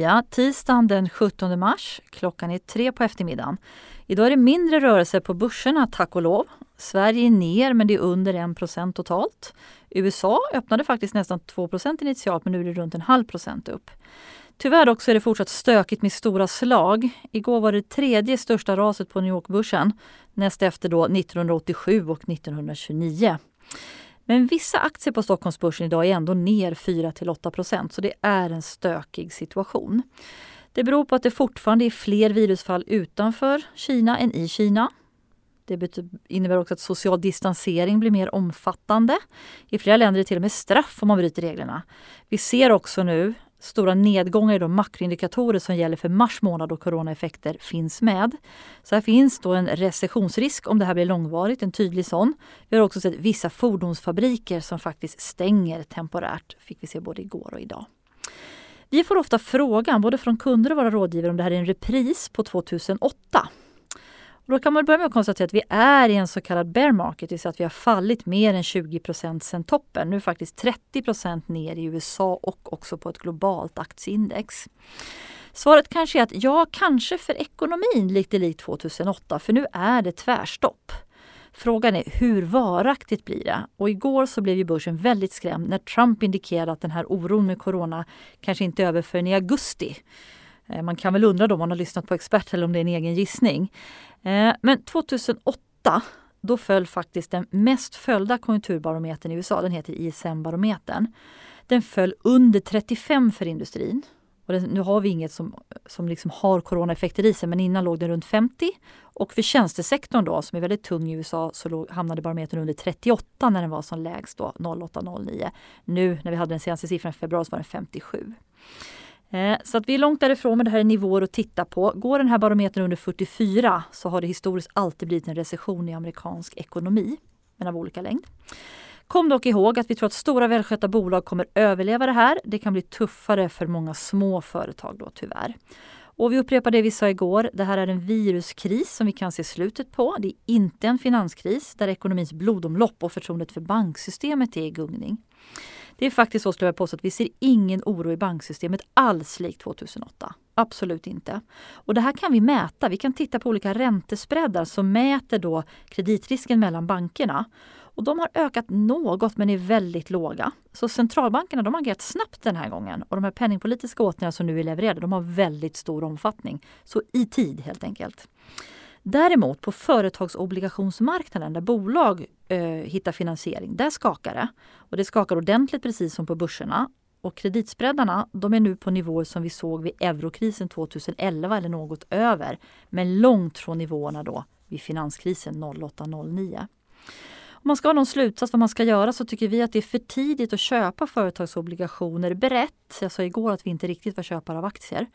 Ja, tisdagen den 17 mars. Klockan är tre på eftermiddagen. Idag är det mindre rörelse på börserna, tack och lov. Sverige är ner, men det är under 1 totalt. USA öppnade faktiskt nästan 2% initialt, men nu är det runt en halv procent upp. Tyvärr också är det fortsatt stökigt med stora slag. Igår var det tredje största raset på New York-börsen, näst efter då 1987 och 1929. Men vissa aktier på Stockholmsbörsen idag är ändå ner 4 8% så det är en stökig situation. Det beror på att det fortfarande är fler virusfall utanför Kina än i Kina. Det innebär också att social distansering blir mer omfattande. I flera länder är det till och med straff om man bryter reglerna. Vi ser också nu stora nedgångar i de makroindikatorer som gäller för mars månad och coronaeffekter finns med. Så här finns då en recessionsrisk om det här blir långvarigt, en tydlig sån. Vi har också sett vissa fordonsfabriker som faktiskt stänger temporärt, fick vi se både igår och idag. Vi får ofta frågan, både från kunder och våra rådgivare, om det här är en repris på 2008. Och då kan man börja med att konstatera att vi är i en så kallad bear market, det vill säga att vi har fallit mer än 20 procent sedan toppen. Nu är faktiskt 30 procent ner i USA och också på ett globalt aktieindex. Svaret kanske är att ja, kanske för ekonomin lite likt 2008, för nu är det tvärstopp. Frågan är hur varaktigt blir det? Och igår så blev ju börsen väldigt skrämd när Trump indikerade att den här oron med corona kanske inte är över förrän i augusti. Eh, man kan väl undra då om man har lyssnat på experter eller om det är en egen gissning. Eh, men 2008 då föll faktiskt den mest följda konjunkturbarometern i USA, den heter ISM-barometern. Den föll under 35 för industrin. Och den, nu har vi inget som, som liksom har coronaeffekter i sig, men innan låg den runt 50. Och för tjänstesektorn då, som är väldigt tung i USA, så låg, hamnade barometern under 38 när den var som lägst då, 08-09. Nu när vi hade den senaste siffran i februari så var den 57. Eh, så att vi är långt därifrån, men det här är nivåer att titta på. Går den här barometern under 44 så har det historiskt alltid blivit en recession i amerikansk ekonomi, men av olika längd. Kom dock ihåg att vi tror att stora välskötta bolag kommer överleva det här. Det kan bli tuffare för många små företag då tyvärr. Och vi upprepar det vi sa igår. Det här är en viruskris som vi kan se slutet på. Det är inte en finanskris där ekonomins blodomlopp och förtroendet för banksystemet är i gungning. Det är faktiskt så, skulle jag påstå, att vi ser ingen oro i banksystemet alls likt 2008. Absolut inte. Och det här kan vi mäta. Vi kan titta på olika räntespreadar som mäter då kreditrisken mellan bankerna. Och de har ökat något men är väldigt låga. Så centralbankerna de har agerat snabbt den här gången och de här penningpolitiska åtgärderna som nu är levererade de har väldigt stor omfattning. Så i tid helt enkelt. Däremot på företagsobligationsmarknaden där bolag eh, hittar finansiering, där skakar det. Och det skakar ordentligt precis som på börserna. Och kreditspreadarna de är nu på nivåer som vi såg vid eurokrisen 2011 eller något över. Men långt från nivåerna då vid finanskrisen 08-09. Om man ska ha någon slutsats vad man ska göra så tycker vi att det är för tidigt att köpa företagsobligationer brett. Jag sa igår att vi inte riktigt var köpare av aktier.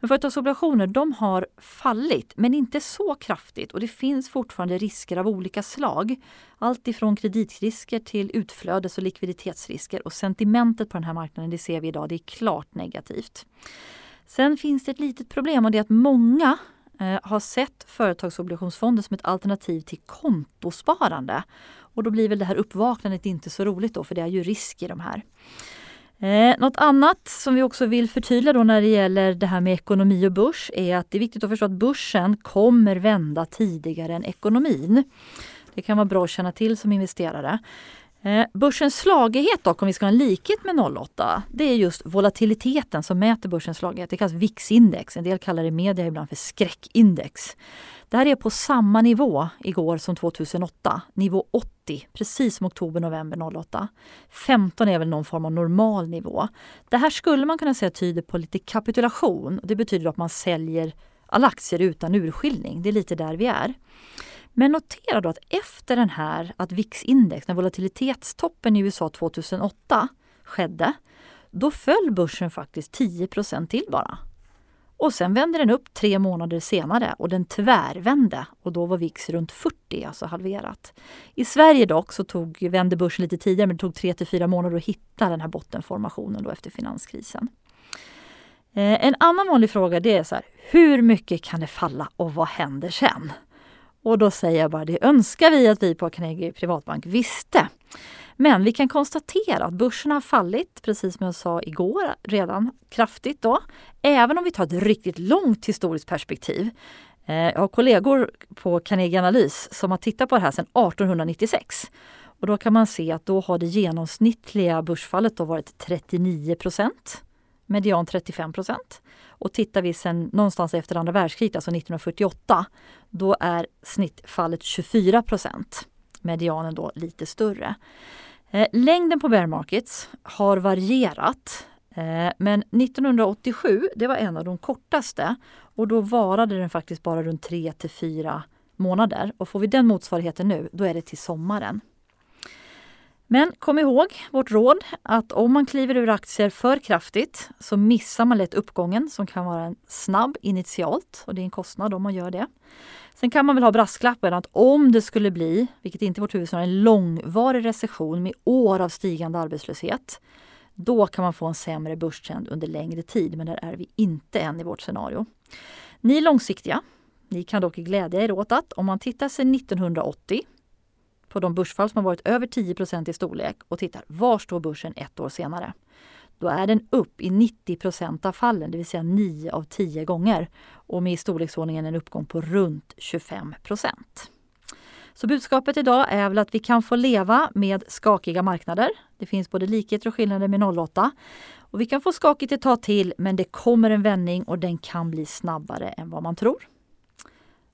Men företagsobligationer de har fallit, men inte så kraftigt och det finns fortfarande risker av olika slag. Allt ifrån kreditrisker till utflödes och likviditetsrisker och sentimentet på den här marknaden det ser vi idag, det är klart negativt. Sen finns det ett litet problem och det är att många Eh, har sett företagsobligationsfonder som ett alternativ till kontosparande. Och då blir väl det här uppvaknandet inte så roligt då, för det är ju risk i de här. Eh, något annat som vi också vill förtydliga då när det gäller det här med ekonomi och börs är att det är viktigt att förstå att börsen kommer vända tidigare än ekonomin. Det kan vara bra att känna till som investerare. Eh, börsens slagighet dock, om vi ska ha en likhet med 08, det är just volatiliteten som mäter börsens slagighet. Det kallas VIX-index. En del kallar det i media ibland för skräckindex. Det här är på samma nivå igår som 2008, nivå 80, precis som oktober-november 08. 15 är väl någon form av normal nivå. Det här skulle man kunna säga tyder på lite kapitulation. Det betyder att man säljer alla aktier utan urskiljning. Det är lite där vi är. Men notera då att efter den här, att VIX-index, när volatilitetstoppen i USA 2008 skedde, då föll börsen faktiskt 10% till bara. Och sen vände den upp tre månader senare och den tvärvände och då var VIX runt 40, alltså halverat. I Sverige dock så tog, vände börsen lite tidigare men det tog tre till fyra månader att hitta den här bottenformationen då efter finanskrisen. Eh, en annan vanlig fråga det är så här, hur mycket kan det falla och vad händer sen? Och då säger jag bara, det önskar vi att vi på Carnegie Privatbank visste. Men vi kan konstatera att börsen har fallit, precis som jag sa igår, redan kraftigt då. Även om vi tar ett riktigt långt historiskt perspektiv. Eh, jag har kollegor på Carnegie Analys som har tittat på det här sedan 1896. Och då kan man se att då har det genomsnittliga börsfallet då varit 39 procent. Median 35 procent. Och tittar vi sen någonstans efter andra världskriget, alltså 1948, då är snittfallet 24 procent. Medianen då lite större. Eh, längden på bear markets har varierat. Eh, men 1987, det var en av de kortaste och då varade den faktiskt bara runt 3 till 4 månader. Och får vi den motsvarigheten nu, då är det till sommaren. Men kom ihåg vårt råd att om man kliver ur aktier för kraftigt så missar man lätt uppgången som kan vara en snabb initialt och det är en kostnad om man gör det. Sen kan man väl ha brasklappen att om det skulle bli, vilket inte är vårt huvudscenario, en långvarig recession med år av stigande arbetslöshet. Då kan man få en sämre börstrend under längre tid, men där är vi inte än i vårt scenario. Ni är långsiktiga. Ni kan dock glädja er åt att om man tittar sig 1980 på de börsfall som har varit över 10% i storlek och tittar var står börsen ett år senare? Då är den upp i 90 av fallen, det vill säga 9 av 10 gånger. Och med i storleksordningen en uppgång på runt 25 Så budskapet idag är väl att vi kan få leva med skakiga marknader. Det finns både likheter och skillnader med 08. Och vi kan få skakigt ett tag till men det kommer en vändning och den kan bli snabbare än vad man tror.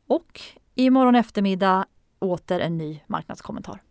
Och imorgon eftermiddag åter en ny marknadskommentar.